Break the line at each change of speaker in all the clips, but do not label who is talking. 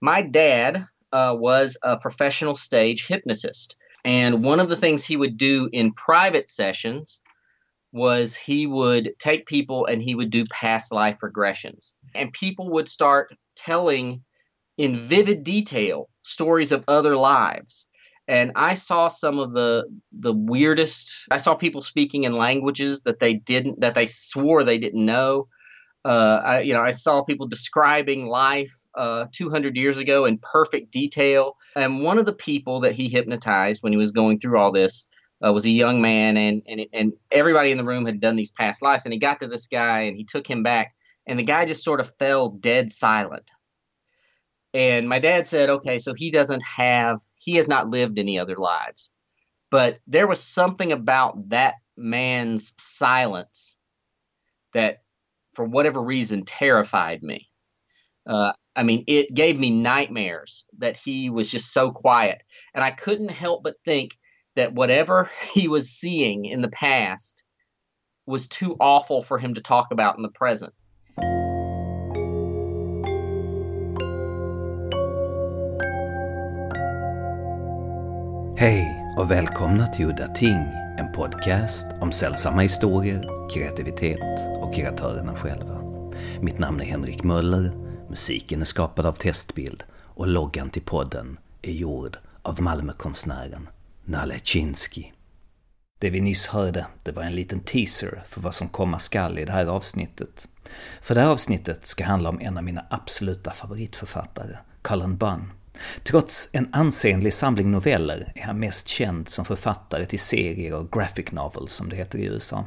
My dad uh, was a professional stage hypnotist. And one of the things he would do in private sessions was he would take people and he would do past life regressions. And people would start telling in vivid detail stories of other lives. And I saw some of the the weirdest I saw people speaking in languages that they didn't that they swore they didn't know. Uh, I, you know, I saw people describing life uh, 200 years ago in perfect detail. And one of the people that he hypnotized when he was going through all this uh, was a young man, and, and and everybody in the room had done these past lives. And he got to this guy, and he took him back, and the guy just sort of fell dead silent. And my dad said, "Okay, so he doesn't have, he has not lived any other lives." But there was something about that man's silence that, for whatever reason, terrified me. Uh, I mean, it gave me nightmares that he was just so quiet. And I couldn't help but think that whatever he was seeing in the past was too awful for him to talk about in the present.
Hej och välkomna till Udda Ting, en podcast om sällsamma historier, kreativitet och kreatörerna själva. Mitt namn är Henrik Möller Musiken är skapad av Testbild och loggan till podden är gjord av Malmökonstnären Nalle Chinsky. Det vi nyss hörde, det var en liten teaser för vad som komma skall i det här avsnittet. För det här avsnittet ska handla om en av mina absoluta favoritförfattare, Cullen Bunn. Trots en ansenlig samling noveller är han mest känd som författare till serier och graphic novels som det heter i USA.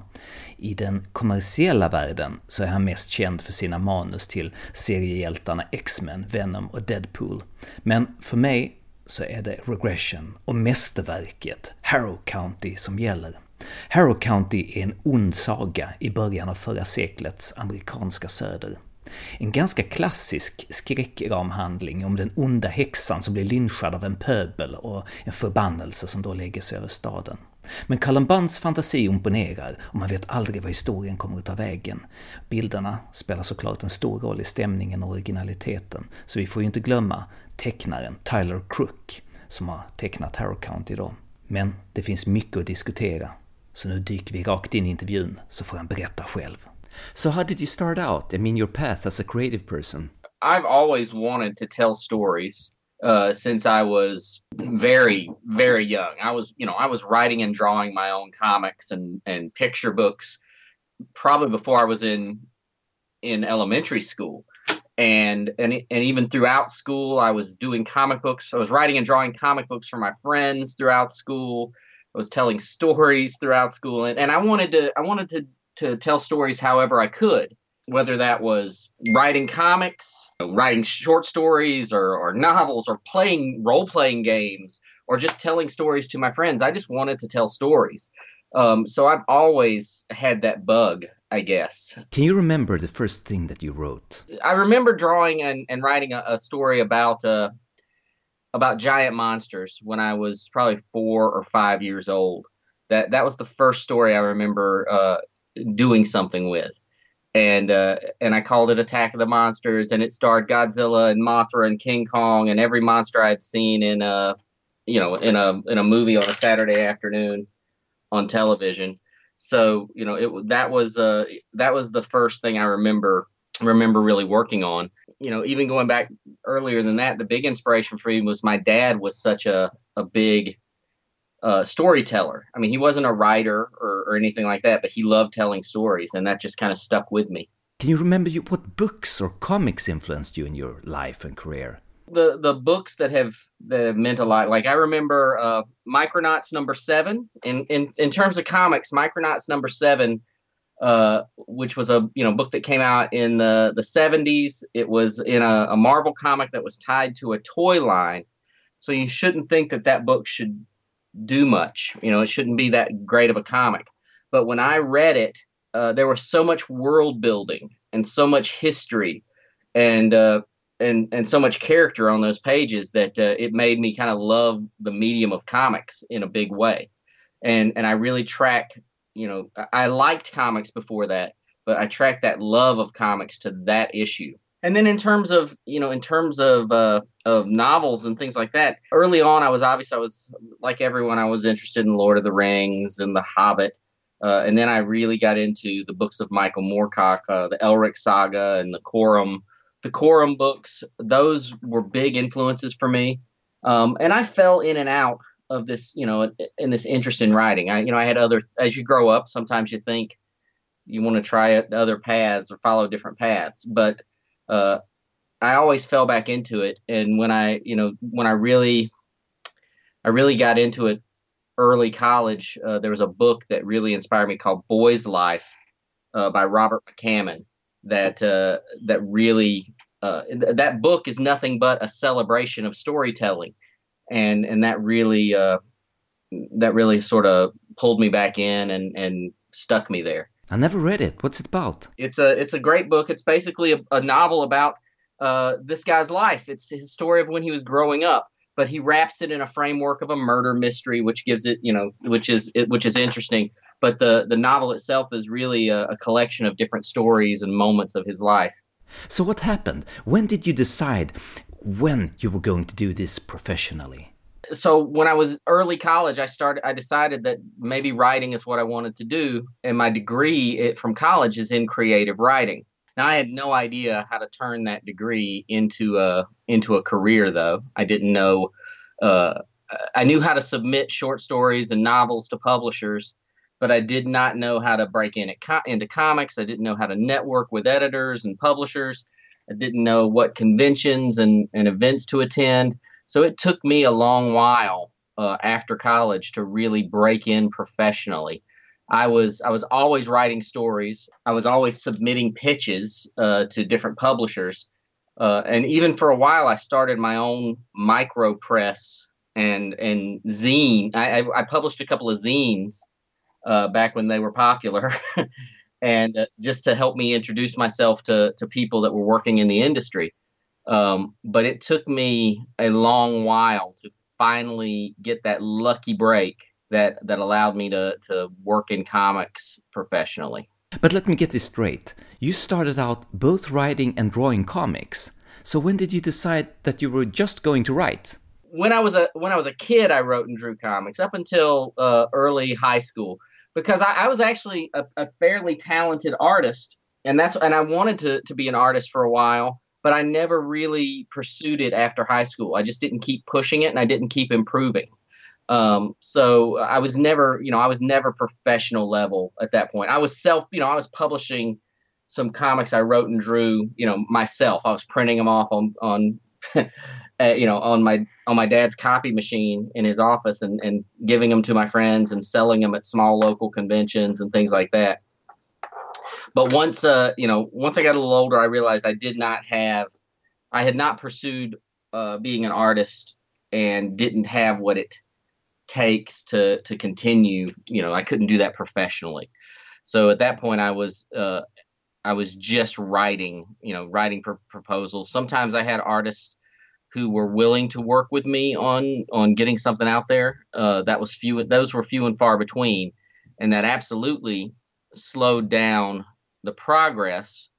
I den kommersiella världen så är han mest känd för sina manus till seriehjältarna X-Men, Venom och Deadpool. Men för mig så är det Regression och mästerverket Harrow County som gäller. Harrow County är en ond saga i början av förra seklets amerikanska söder. En ganska klassisk skräckramhandling om den onda häxan som blir lynchad av en pöbel och en förbannelse som då lägger sig över staden. Men Kalambans fantasi imponerar och man vet aldrig vad historien kommer att ta vägen. Bilderna spelar såklart en stor roll i stämningen och originaliteten, så vi får ju inte glömma tecknaren Tyler Crook som har tecknat Harrow County då. Men det finns mycket att diskutera, så nu dyker vi rakt in i intervjun så får han berätta själv. So how did you start out? I mean, your path as a creative person.
I've always wanted to tell stories uh, since I was very, very young. I was, you know, I was writing and drawing my own comics and and picture books probably before I was in in elementary school. And and and even throughout school, I was doing comic books. I was writing and drawing comic books for my friends throughout school. I was telling stories throughout school, and, and I wanted to I wanted to to tell stories however I could, whether that was writing comics, writing short stories, or, or novels, or playing role playing games, or just telling stories to my friends. I just wanted to tell stories. Um, so I've always had that bug, I guess.
Can you remember the first thing that you wrote?
I remember drawing and, and writing a, a story about uh, about giant monsters when I was probably four or five years old. That that was the first story I remember uh, doing something with. And uh, and I called it Attack of the Monsters, and it starred Godzilla and Mothra and King Kong and every monster I'd seen in a you know in a in a movie on a Saturday afternoon on television. So you know it that was uh that was the first thing I remember remember really working on. You know, even going back earlier than that, the big inspiration for me was my dad was such a a big uh, storyteller. I mean, he wasn't a writer or, or anything like that, but he loved telling stories, and that just kind of stuck with me.
Can you remember you, what books or comics influenced you in your life and career?
The the books that have that have meant a lot. Like I remember uh, Micronauts number seven. In in in terms of comics, Micronauts number seven, uh, which was a you know book that came out in the the seventies. It was in a, a Marvel comic that was tied to a toy line. So you shouldn't think that that book should do much. You know, it shouldn't be that great of a comic. But when I read it, uh, there was so much world building and so much history and uh, and and so much character on those pages that uh, it made me kind of love the medium of comics in a big way. And and I really track, you know, I liked comics before that, but I tracked that love of comics to that issue. And then in terms of you know in terms of uh, of novels and things like that, early on I was obviously I was like everyone I was interested in Lord of the Rings and The Hobbit, uh, and then I really got into the books of Michael Moorcock, uh, the Elric saga and the Corum, the Corum books. Those were big influences for me, um, and I fell in and out of this you know in this interest in writing. I you know I had other as you grow up sometimes you think you want to try other paths or follow different paths, but uh, I always fell back into it. And when I, you know, when I really, I really got into it early college, uh, there was a book that really inspired me called Boy's Life uh, by Robert McCammon. That uh, that really uh, th- that book is nothing but a celebration of storytelling, and and that really uh, that really sort of pulled me back in and and stuck me there.
I never read it. What's it about?
It's a it's a great book. It's basically a, a novel about uh, this guy's life. It's his story of when he was growing up, but he wraps it in a framework of a murder mystery, which gives it you know which is which is interesting. But the the novel itself is really a, a collection of different stories and moments of his life.
So what happened? When did you decide when you were going to do this professionally?
So when I was early college, I started. I decided that maybe writing is what I wanted to do, and my degree it, from college is in creative writing. Now I had no idea how to turn that degree into a into a career, though. I didn't know. Uh, I knew how to submit short stories and novels to publishers, but I did not know how to break in into comics. I didn't know how to network with editors and publishers. I didn't know what conventions and, and events to attend. So it took me a long while uh, after college to really break in professionally. I was I was always writing stories. I was always submitting pitches uh, to different publishers, uh, and even for a while, I started my own micro press and and zine. I, I, I published a couple of zines uh, back when they were popular, and uh, just to help me introduce myself to to people that were working in the industry. Um, but it took me a long while to finally get that lucky break that that allowed me to to work in comics professionally.
But let me get this straight. You started out both writing and drawing comics. So when did you decide that you were just going to write?
When I was a when I was a kid, I wrote and drew comics up until uh, early high school because I, I was actually a, a, fairly talented artist, and that's and I wanted to to be an artist for a while but I never really pursued it after high school. I just didn't keep pushing it and I didn't keep improving. Um, so I was never, you know, I was never professional level at that point. I was self, you know, I was publishing some comics I wrote and drew, you know, myself. I was printing them off on, on, uh, you know, on my, on my dad's copy machine in his office and, and giving them to my friends and selling them at small local conventions and things like that. But once, uh, you know, once I got a little older, I realized I did not have, I had not pursued uh, being an artist and didn't have what it takes to to continue. You know, I couldn't do that professionally. So at that point, I was uh, I was just writing, you know, writing for proposals. Sometimes I had artists who were willing to work with me on on getting something out there. Uh, that was few; those were few and far between, and that absolutely slowed down the progress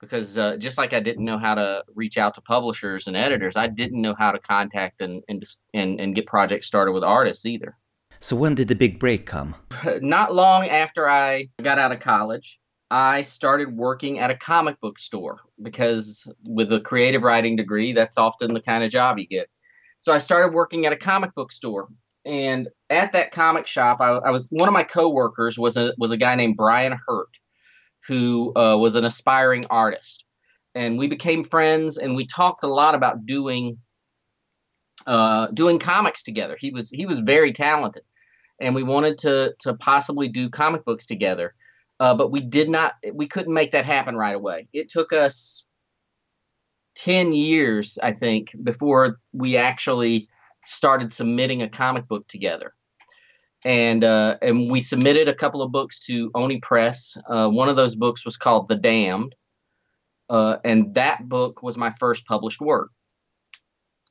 because uh, just like I didn't know how to reach out to publishers and editors, I didn't know how to contact and and and, and get projects started with artists either.
So when did the big break come?
Not long after I got out of college, I started working at a comic book store because with a creative writing degree, that's often the kind of job you get. So I started working at a comic book store, and at that comic shop, I, I was one of my coworkers was a was a guy named Brian Hurtt who uh, was an aspiring artist. And we became friends and we talked a lot about doing uh, doing comics together. He was he was very talented, and we wanted to to possibly do comic books together, uh, but we did not. We couldn't make that happen right away. It took us ten years, I think, before we actually started submitting a comic book together and uh, and we submitted a couple of books to Oni Press. Uh, one of those books was called The Damned, uh, and that book was my first published work.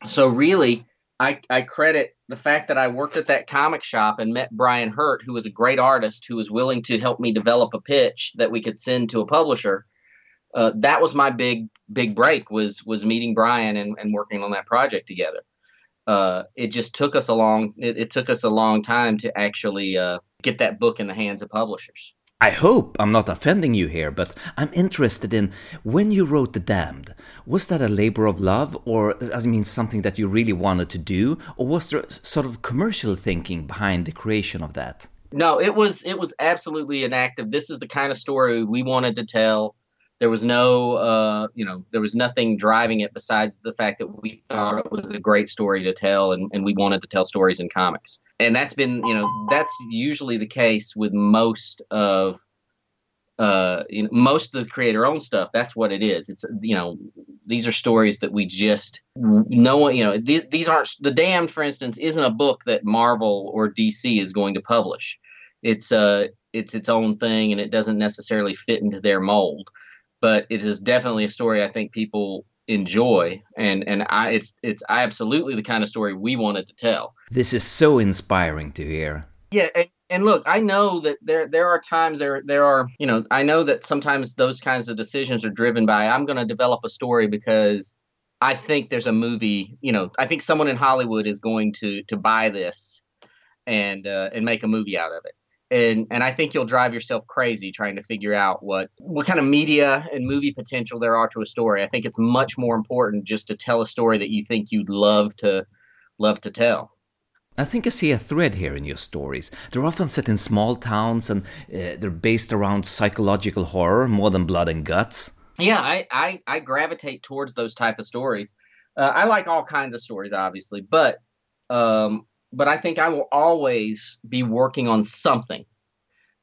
So really, I, I credit the fact that I worked at that comic shop and met Brian Hurtt, who was a great artist who was willing to help me develop a pitch that we could send to a publisher. Uh, that was my big big break was was meeting Brian and, and working on that project together. Uh, it just took us a long it, it took us a long time to actually uh, get that book in the hands of publishers.
I hope I'm not offending you here, but I'm interested in when you wrote The Damned, was that a labor of love, or I mean something that you really wanted to do, or was there sort of commercial thinking behind the creation of that?
No, it was it was absolutely an act of this is the kind of story we wanted to tell. There was no, uh, you know, there was nothing driving it besides the fact that we thought it was a great story to tell, and, and we wanted to tell stories in comics. And that's been, you know, that's usually the case with most of, uh, you know, most of the creator-owned stuff. That's what it is. It's, you know, these are stories that we just no one, you know, th- these aren't the Damned, for instance, isn't a book that Marvel or DC is going to publish. It's uh, it's its own thing, and it doesn't necessarily fit into their mold but it is definitely a story I think people enjoy and and I it's it's absolutely the kind of story we wanted to tell.
This is so inspiring to hear.
Yeah, and, and look, I know that there there are times there there are, you know, I know that sometimes those kinds of decisions are driven by I'm going to develop a story because I think there's a movie, you know, I think someone in Hollywood is going to to buy this and uh, and make a movie out of it and and I think you'll drive yourself crazy trying to figure out what what kind of media and movie potential there are to a story. I think it's much more important just to tell a story that you think you'd love to love to tell.
I think I see a thread here in your stories. They're often set in small towns and uh, they're based around psychological horror more than blood and guts.
Yeah, I I, I gravitate towards those type of stories. Uh, I like all kinds of stories, obviously, but um, but I think I will always be working on something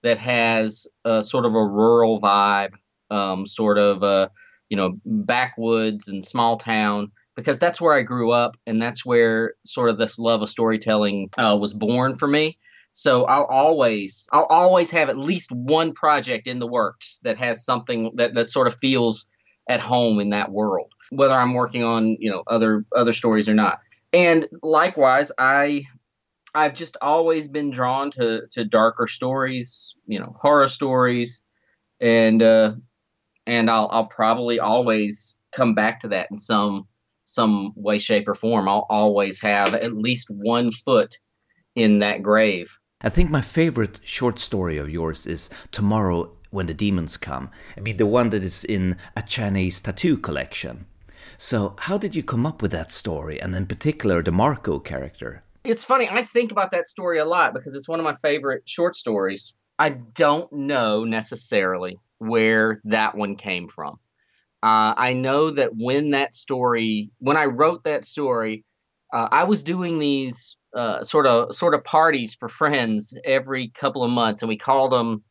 that has a sort of a rural vibe, um, sort of a you know backwoods and small town because that's where I grew up and that's where sort of this love of storytelling uh, was born for me. So I'll always I'll always have at least one project in the works that has something that that sort of feels at home in that world, whether I'm working on you know other other stories or not. And likewise, I I've just always been drawn to to darker stories, you know, horror stories, and uh, and I'll I'll probably always come back to that in some some way, shape, or form. I'll always have at least one foot in that grave.
I think my favorite short story of yours is Tomorrow When the Demons Come. I mean, the one that is in a Chinese tattoo collection. So, how did you come up with that story, and in particular, the Marco character?
It's funny. I think about that story a lot because it's one of my favorite short stories. I don't know necessarily where that one came from. Uh, I know that when that story, when I wrote that story, uh, I was doing these uh, sort of sort of parties for friends every couple of months, and we called them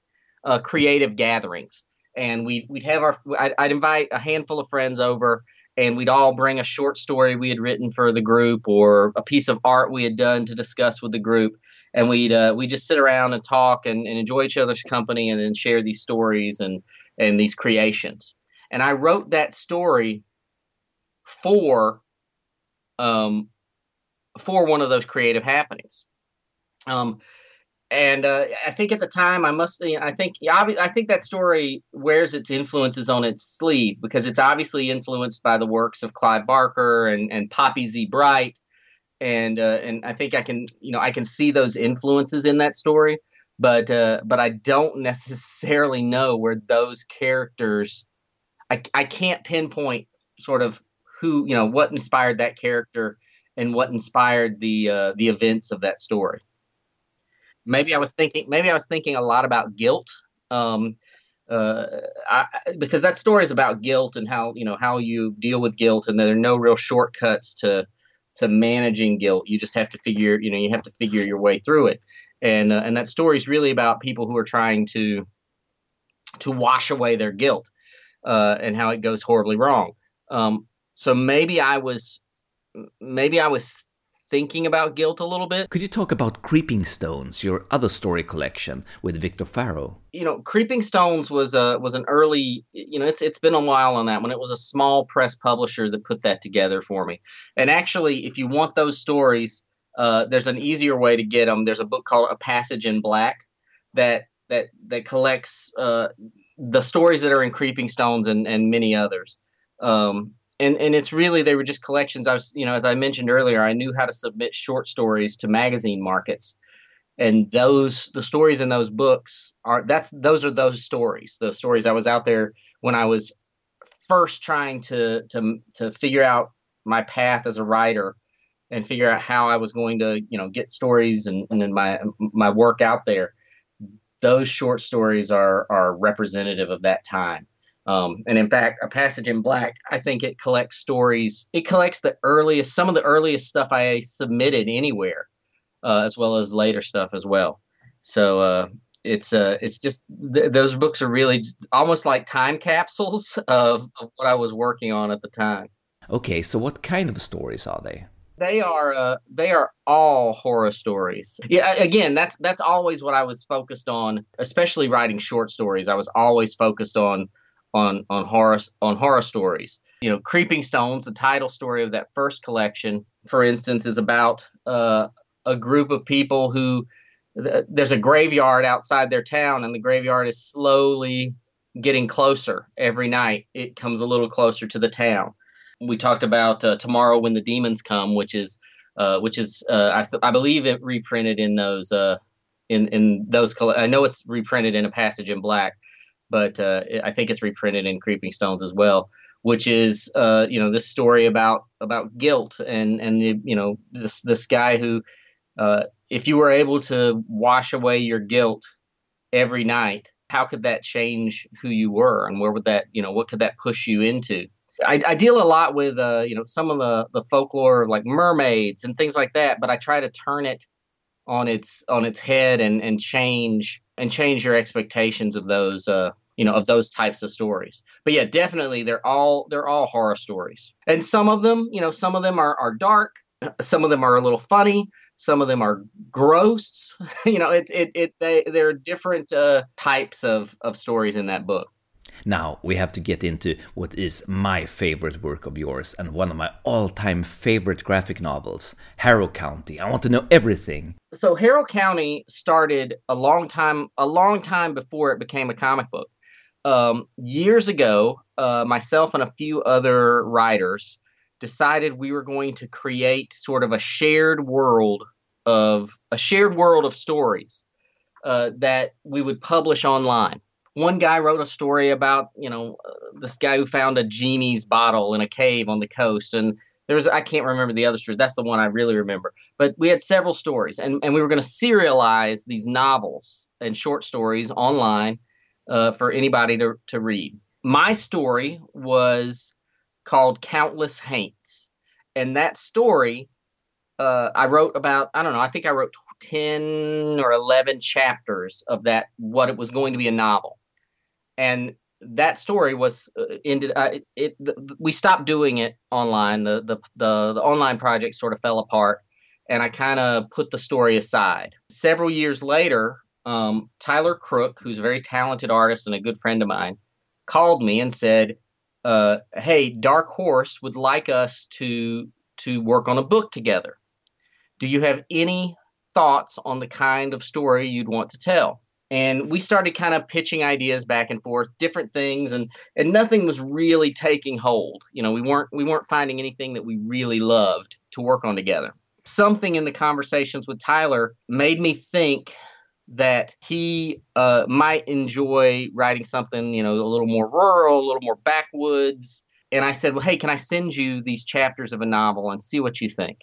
uh, creative gatherings. And we we'd have our I'd, I'd invite a handful of friends over, and we'd all bring a short story we had written for the group or a piece of art we had done to discuss with the group. And we'd uh, we just sit around and talk and, and enjoy each other's company and then share these stories and and these creations. And i wrote that story for um for one of those creative happenings. Um and uh, I think at the time I must I think I think that story wears its influences on its sleeve because it's obviously influenced by the works of Clive Barker and and Poppy Z. Brite and uh, and I think I can you know I can see those influences in that story but uh, but I don't necessarily know where those characters I I can't pinpoint sort of who you know what inspired that character and what inspired the uh, the events of that story maybe I was thinking maybe I was thinking a lot about guilt. Um, uh, I, because that story is about guilt and how you know how you deal with guilt, and there are no real shortcuts to to managing guilt. You just have to figure you know you have to figure your way through it, and uh, and that story is really about people who are trying to to wash away their guilt uh, and how it goes horribly wrong. Um, so maybe I was maybe I was thinking about guilt a little bit.
Could you talk about Creeping Stones, your other story collection with Victor Farrow?
You know, Creeping Stones was a was an early. You know, it's it's been a while on that one. It was a small press publisher that put that together for me. And actually, if you want those stories, uh, there's an easier way to get them. There's a book called A Passage in Black that that that collects uh, the stories that are in Creeping Stones and and many others. Um, and and it's really they were just collections. I was you know as I mentioned earlier, I knew how to submit short stories to magazine markets, and those the stories in those books are that's those are those stories. The stories I was out there when I was first trying to to to figure out my path as a writer and figure out how I was going to you know get stories and and then my my work out there. Those short stories are are representative of that time um, and in fact, a passage in black, I think it collects stories. It collects the earliest, some of the earliest stuff I submitted anywhere, uh, as well as later stuff as well. So uh, it's uh, it's just th- those books are really almost like time capsules of, of, what I was working on at the time.
Okay, so what kind of stories are they?
They are uh, they are all horror stories. Yeah, again, that's that's always what I was focused on, especially writing short stories. I was always focused on on on horror on horror stories. You know, Creeping Stones, the title story of that first collection, for instance, is about uh, a group of people who th- there's a graveyard outside their town, and the graveyard is slowly getting closer every night. It comes a little closer to the town. We talked about uh, Tomorrow When the Demons Come, which is uh, which is uh, I, th- I believe it reprinted in those uh, in in those. I know it's reprinted in a passage in black but uh, I think it's reprinted in Creeping Stones as well, which is uh, you know this story about about guilt and and the you know this this guy who uh, if you were able to wash away your guilt every night, how could that change who you were and where would that you know what could that push you into? I, I deal a lot with uh, you know some of the the folklore like mermaids and things like that, but I try to turn it on its on its head and and change and change your expectations of those uh you know of those types of stories. But yeah definitely they're all they're all horror stories. And some of them you know some of them are are dark some of them are a little funny some of them are gross. You know it's it it they there are different uh types of of stories in that book
now we have to get into what is my favorite work of yours and one of my all-time favorite graphic novels, Harrow County. I want to know everything.
So Harrow County started a long time a long time before it became a comic book. Um, years ago, uh, myself and a few other writers decided we were going to create sort of a shared world of a shared world of stories uh, that we would publish online one guy wrote a story about you know uh, this guy who found a genie's bottle in a cave on the coast and there was i can't remember the other stories that's the one i really remember but we had several stories and, and we were going to serialize these novels and short stories online uh, for anybody to, to read. My story was called countless haints and that story uh, i wrote about i don't know i think i wrote 10 or 11 chapters of that what it was going to be a novel. And that story was uh, ended uh, it, it the, we stopped doing it online. The, the the the online project sort of fell apart and i kind of put the story aside. Several years later um, tyler crook who's a very talented artist and a good friend of mine called me and said uh, hey dark horse would like us to to work on a book together. Do you have any thoughts on the kind of story you'd want to tell. And we started kind of pitching ideas back and forth different things and and nothing was really taking hold. You know we weren't we weren't finding anything that we really loved to work on together. Something in the conversations with tyler made me think that he uh, might enjoy writing something you know a little more rural a little more backwoods. And i said well hey can i send you these chapters of a novel and see what you think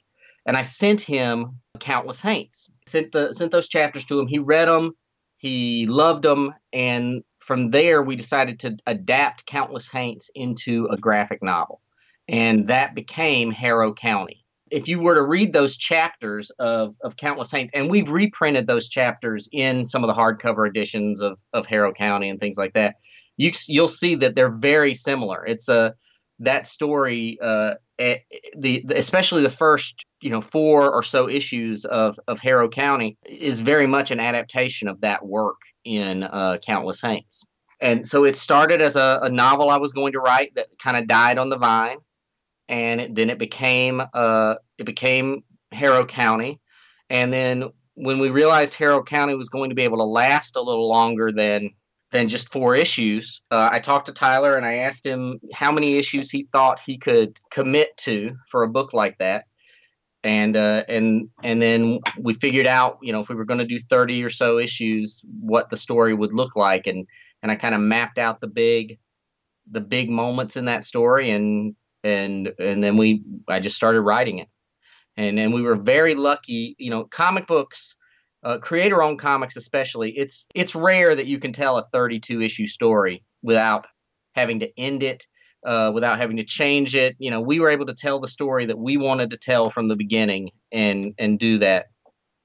and i sent him countless haints sent the sent those chapters to him. He read them he loved them, and from there we decided to adapt Countless Haints into a graphic novel, and that became Harrow County. If you were to read those chapters of, of Countless Haints, and we've reprinted those chapters in some of the hardcover editions of, of Harrow County and things like that, you you'll see that they're very similar. It's a that story, uh, the, the especially the first you know four or so issues of of Harrow County is very much an adaptation of that work in uh, Countless Haints. And so it started as a, a novel I was going to write that kind of died on the vine, and it, then it became uh, it became Harrow County, and then when we realized Harrow County was going to be able to last a little longer than than just four issues. Uh, I talked to Tyler and I asked him how many issues he thought he could commit to for a book like that. And uh, and and then we figured out, you know, if we were going to do thirty or so issues, what the story would look like, and and I kind of mapped out the big, the big moments in that story, and and and then we, I just started writing it, and and we were very lucky, you know, comic books uh, creator owned comics especially it's it's rare that you can tell a 32 issue story without having to end it uh, without having to change it. You know we were able to tell the story that we wanted to tell from the beginning and and do that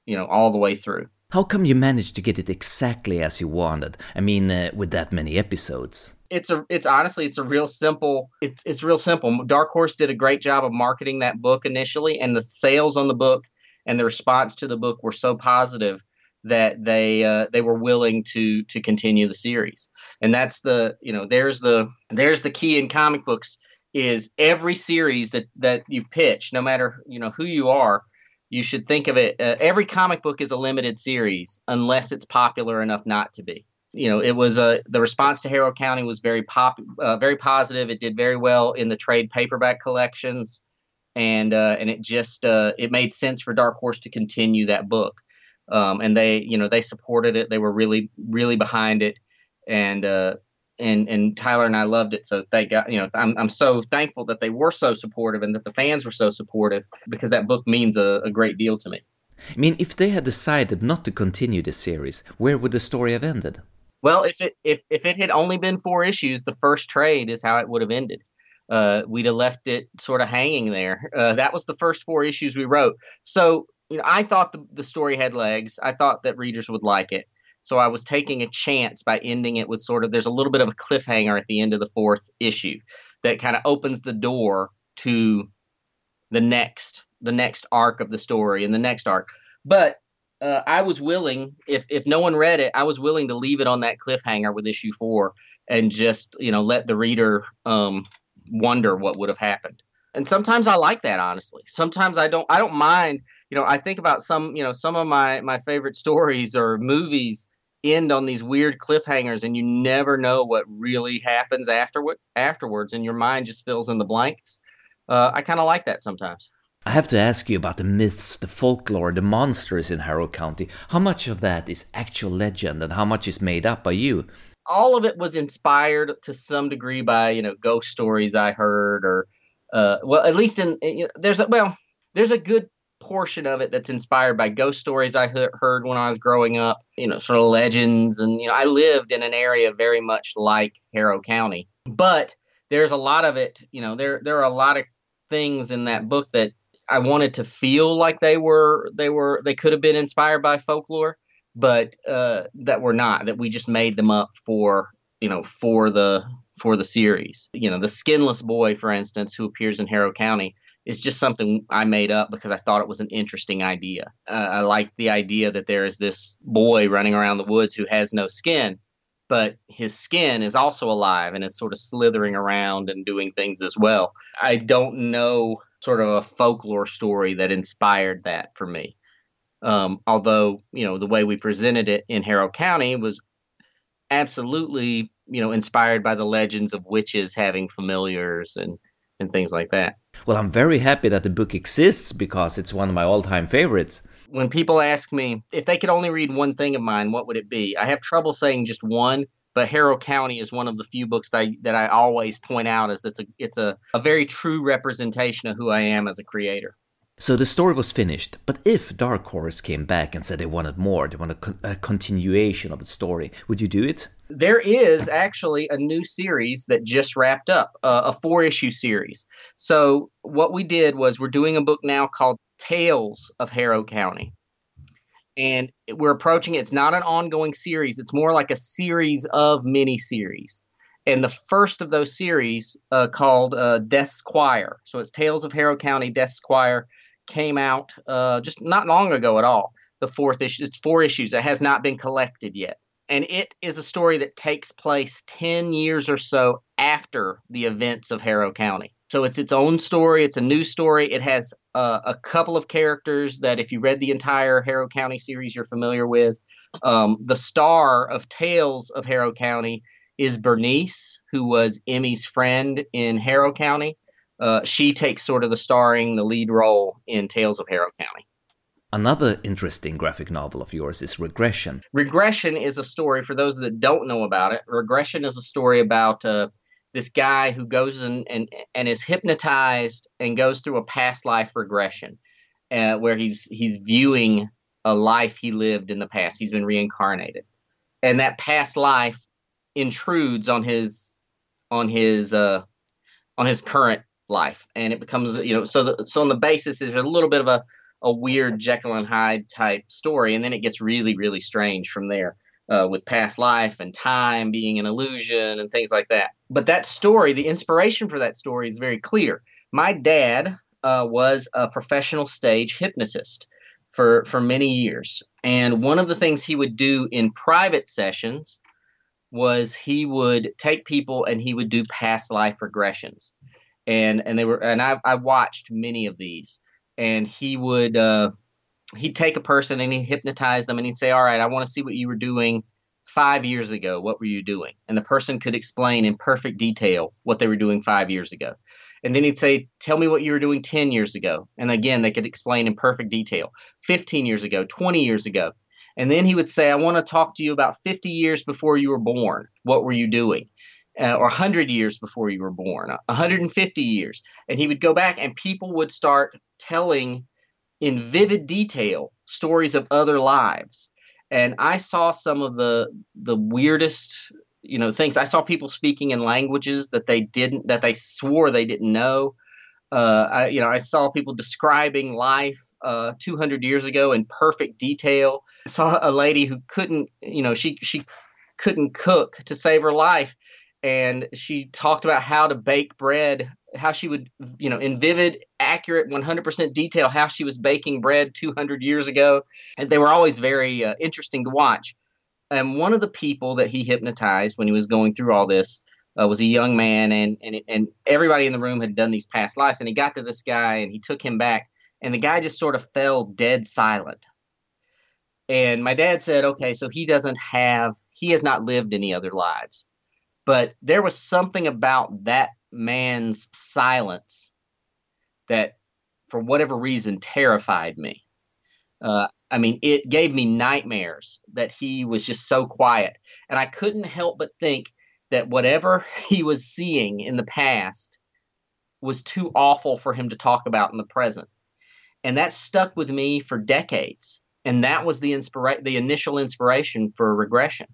you know all the way through.
How come you managed to get it exactly as you wanted? I mean uh, with that many episodes.
It's a it's honestly it's a real simple it's it's real simple. Dark horse did a great job of marketing that book initially and the sales on the book and the response to the book were so positive that they uh, they were willing to to continue the series. And that's the you know there's the there's the key in comic books is every series that that you pitch, no matter you know who you are, you should think of it. Uh, every comic book is a limited series unless it's popular enough not to be. You know, it was a uh, the response to Harrow County was very pop, uh, very positive. It did very well in the trade paperback collections and uh, and it just uh, it made sense for Dark Horse to continue that book. Um, and they you know they supported it. They were really really behind it, and uh, and and Tyler and I loved it. So thank God, you know I'm I'm so thankful that they were so supportive and that the fans were so supportive because that book means a, a great deal to me.
I mean, if they had decided not to continue the series, where would the story have ended?
Well, if it if if it had only been four issues, the first trade is how it would have ended uh, we'd have left it sort of hanging there. Uh, that was the first four issues we wrote. So, you know, I thought the, the story had legs. I thought that readers would like it. So I was taking a chance by ending it with sort of there's a little bit of a cliffhanger at the end of the fourth issue that kind of opens the door to the next the next arc of the story and the next arc. But uh, I was willing, if if no one read it, I was willing to leave it on that cliffhanger with issue four and just you know let the reader um, wonder what would have happened. And sometimes I like that honestly. Sometimes I don't I don't mind, you know, I think about some, you know, some of my my favorite stories or movies end on these weird cliffhangers and you never know what really happens afterward afterwards and your mind just fills in the blanks. Uh, I kind of like that sometimes.
I have to ask you about the myths, the folklore, the monsters in Harrow County. How much of that is actual legend and how much is made up by you?
All of it was inspired to some degree by you know ghost stories I heard or uh, well at least in, in there's a well there's a good portion of it that's inspired by ghost stories I heard when I was growing up you know sort of legends and you know I lived in an area very much like Harrow County. But there's a lot of it you know there there are a lot of things in that book that I wanted to feel like they were they were they could have been inspired by folklore but uh, that were not that we just made them up for you know for the for the series. You know, the skinless boy, for instance, who appears in Harrow County, is just something I made up because I thought it was an interesting idea. Uh, I like the idea that there is this boy running around the woods who has no skin, but his skin is also alive and is sort of slithering around and doing things as well. I don't know sort of a folklore story that inspired that for me. Um, although you know the way we presented it in Harrow County was absolutely you know inspired by the legends of witches having familiars and and things like that.
Well, I'm very happy that the book exists because it's one of my all-time favorites.
When people ask me if they could only read one thing of mine, what would it be? I have trouble saying just one, but Harrow County is one of the few books that I, that I always point out as it's a it's a, a very true representation of who I am as a creator.
So the story was finished, but if Dark Horse came back and said they wanted more, they wanted a, con- a continuation of the story, would you do it?
There is actually a new series that just wrapped up, uh, a four issue series. So what we did was we're doing a book now called Tales of Harrow County. And we're approaching it. It's not an ongoing series. It's more like a series of mini series and the first of those series uh, called uh, Squire. So it's Tales of Harrow County, Death's Choir came out uh, just not long ago at all. The fourth issue, it's four issues that has not been collected yet. And it is a story that takes place 10 years or so after the events of Harrow County. So it's its own story. It's a new story. It has uh, a couple of characters that, if you read the entire Harrow County series, you're familiar with. Um, the star of Tales of Harrow County is Bernice, who was Emmy's friend in Harrow County. Uh, she takes sort of the starring, the lead role in Tales of Harrow County.
Another interesting graphic novel of yours is Regression.
Regression is a story, for those that don't know about it, Regression is a story about uh, this guy who goes and, and, and is hypnotized and goes through a past life regression uh, where he's, he's viewing a life he lived in the past. He's been reincarnated. And that past life intrudes on his on his uh on his current life and it becomes you know so the, so on the basis is a little bit of a a weird Jekyll and Hyde type story, and then it gets really, really strange from there. Uh, with past life and time being an illusion and things like that. But that story, the inspiration for that story is very clear. My dad uh, was a professional stage hypnotist for for many years, and one of the things he would do in private sessions was he would take people and he would do past life regressions, and and they were and I I watched many of these and he would uh, he'd take a person and he'd hypnotize them and he'd say, "All right, I want to see what you were doing five years ago. What were you doing?" And the person could explain in perfect detail what they were doing five years ago. And then he'd say, Tell me what you were doing 10 years ago. And again, they could explain in perfect detail 15 years ago, 20 years ago. And then he would say, I want to talk to you about 50 years before you were born. What were you doing? Uh, or 100 years before you were born, 150 years. And he would go back, and people would start telling in vivid detail stories of other lives. And I saw some of the the weirdest, you know, things. I saw people speaking in languages that they didn't that they swore they didn't know. Uh, I, you know, I saw people describing life uh, 200 years ago in perfect detail. I saw a lady who couldn't, you know, she she couldn't cook to save her life, and she talked about how to bake bread how she would, you know, in vivid, accurate, 100% detail how she was baking bread 200 years ago. And they were always very uh, interesting to watch. And one of the people that he hypnotized when he was going through all this uh, was a young man, and, and and everybody in the room had done these past lives. And he got to this guy, and he took him back, and the guy just sort of fell dead silent. And my dad said, "Okay, so he doesn't have, he has not lived any other lives." But there was something about that man's silence that, for whatever reason, terrified me. Uh, I mean, it gave me nightmares that he was just so quiet. And I couldn't help but think that whatever he was seeing in the past was too awful for him to talk about in the present. And that stuck with me for decades. And that was the inspira- the initial inspiration for regression.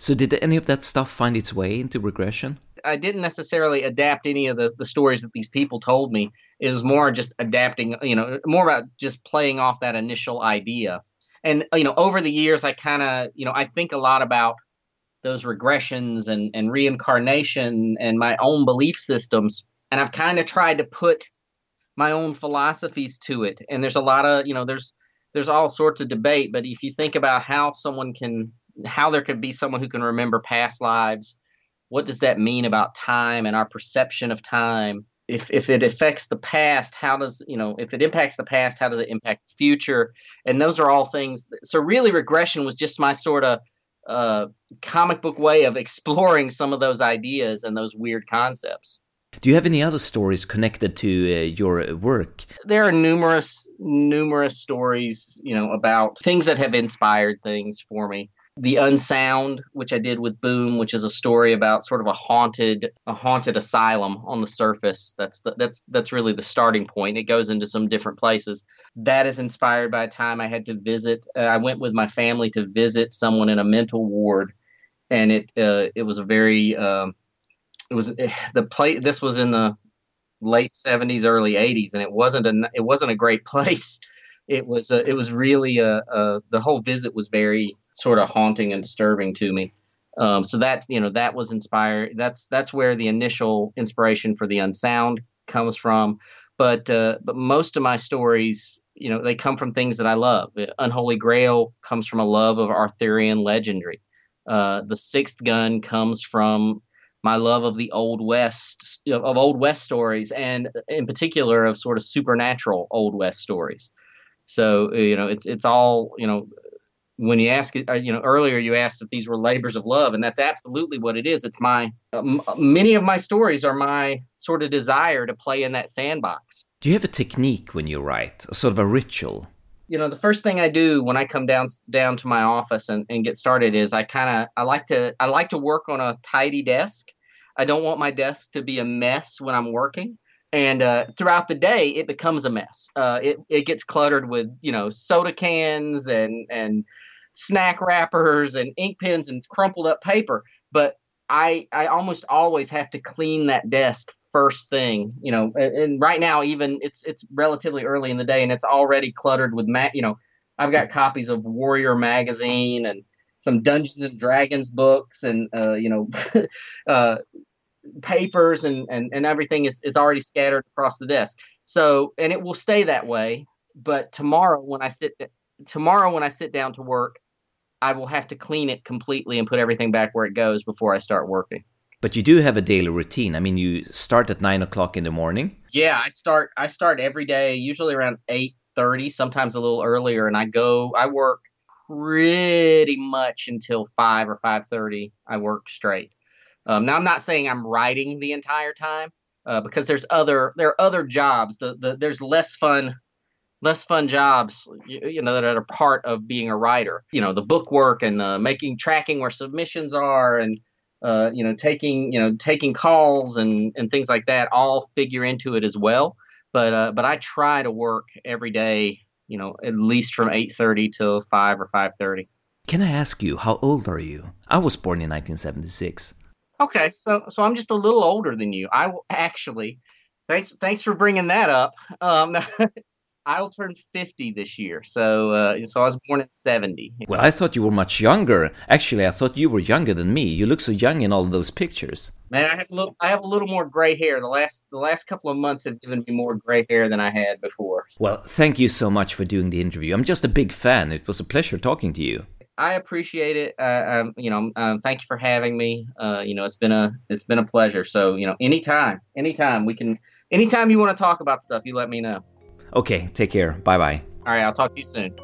So did any of that stuff find its way into regression?
I didn't necessarily adapt any of the, the stories that these people told me. It was more just adapting, you know, more about just playing off that initial idea. And, you know, over the years, I kind of, you know, I think a lot about those regressions and, and reincarnation and my own belief systems. And I've kind of tried to put my own philosophies to it. And there's a lot of, you know, there's, there's all sorts of debate. But if you think about how someone can, how there could be someone who can remember past lives what does that mean about time and our perception of time? If, if it affects the past, how does, you know, if it impacts the past, how does it impact the future? And those are all things. So, really, regression was just my sort of uh, comic book way of exploring some of those ideas and those weird concepts.
Do you have any other stories connected to uh, your work?
There are numerous, numerous stories, you know, about things that have inspired things for me the unsound which i did with boom which is a story about sort of a haunted a haunted asylum on the surface. That's the, that's that's really the starting point. It goes into some different places. That is inspired by a time i had to visit uh, i went with my family to visit someone in a mental ward. And it uh, it was a very um, it was eh, the play this was in the late 70s early 80s and it wasn't a it wasn't a great place. It was uh, it was really a, a the whole visit was very sort of haunting and disturbing to me. Um, so that you know that was inspired. That's that's where the initial inspiration for the unsound comes from. But uh, but most of my stories, you know, they come from things that I love. Unholy Grail comes from a love of Arthurian legendary. Uh, the Sixth Gun comes from my love of the old west of old west stories and in particular of sort of supernatural old west stories so you know it's it's all you know when you ask it, uh, you know, earlier you asked if these were labors of love, and that's absolutely what it is. It's my, um, many of my stories are my sort of desire to play in that sandbox.
Do you have a technique when you write, a sort of a ritual?
You know, the first thing I do when I come down down to my office and, and get started is I kind of I like to I like to work on a tidy desk. I don't want my desk to be a mess when I'm working and uh, throughout the day it becomes a mess. Uh, it it gets cluttered with you know soda cans and and snack wrappers and ink pens and crumpled up paper. But I I almost always have to clean that desk first thing, you know. And, and right now, even it's it's relatively early in the day, and it's already cluttered with ma- you know. I've got copies of Warrior magazine and some Dungeons and Dragons books, and uh, you know, uh, papers and, and and everything is is already scattered across the desk. So, and it will stay that way. But tomorrow, when I sit tomorrow when I sit down to work, I will have to clean it completely and put everything back where it goes before I start working.
But you do have a daily routine. I mean, you start at nine o'clock in the morning.
Yeah, I start. I start every day, usually around eight thirty, sometimes a little earlier, and I go. I work pretty much until five or five thirty. I work straight. Um, now, I'm not saying I'm writing the entire time uh, because there's other there are other jobs. The, the there's less fun less fun jobs you, you, know that are part of being a writer. You know the book work and uh, making tracking where submissions are and uh, you know taking you know taking calls and and things like that all figure into it as well. But uh, but i try to work every day you know at least from 8.30 till 5 or 5.30
can i ask you how old are you? I was born in 1976
okay so so i'm just a little older than you. I actually thanks thanks for bringing that up. Um, I'll turn 50 this year. So uh, so I was born at 70.
Well, I thought you were much younger. Actually, I thought you were younger than me. You look so young in all those pictures.
Man, I have a little I have a little more gray hair. The last the last couple of months have given me more gray hair than I had before.
Well, thank you so much for doing the interview. I'm just a big fan. It was a pleasure talking to you.
I appreciate it. Uh, um, you know, um, thank you for having me. Uh, you know, it's been a it's been a pleasure. So, you know, anytime, anytime we can anytime you want to talk about stuff, you let me know.
Okay, take care. Bye bye.
All right, I'll talk to you soon.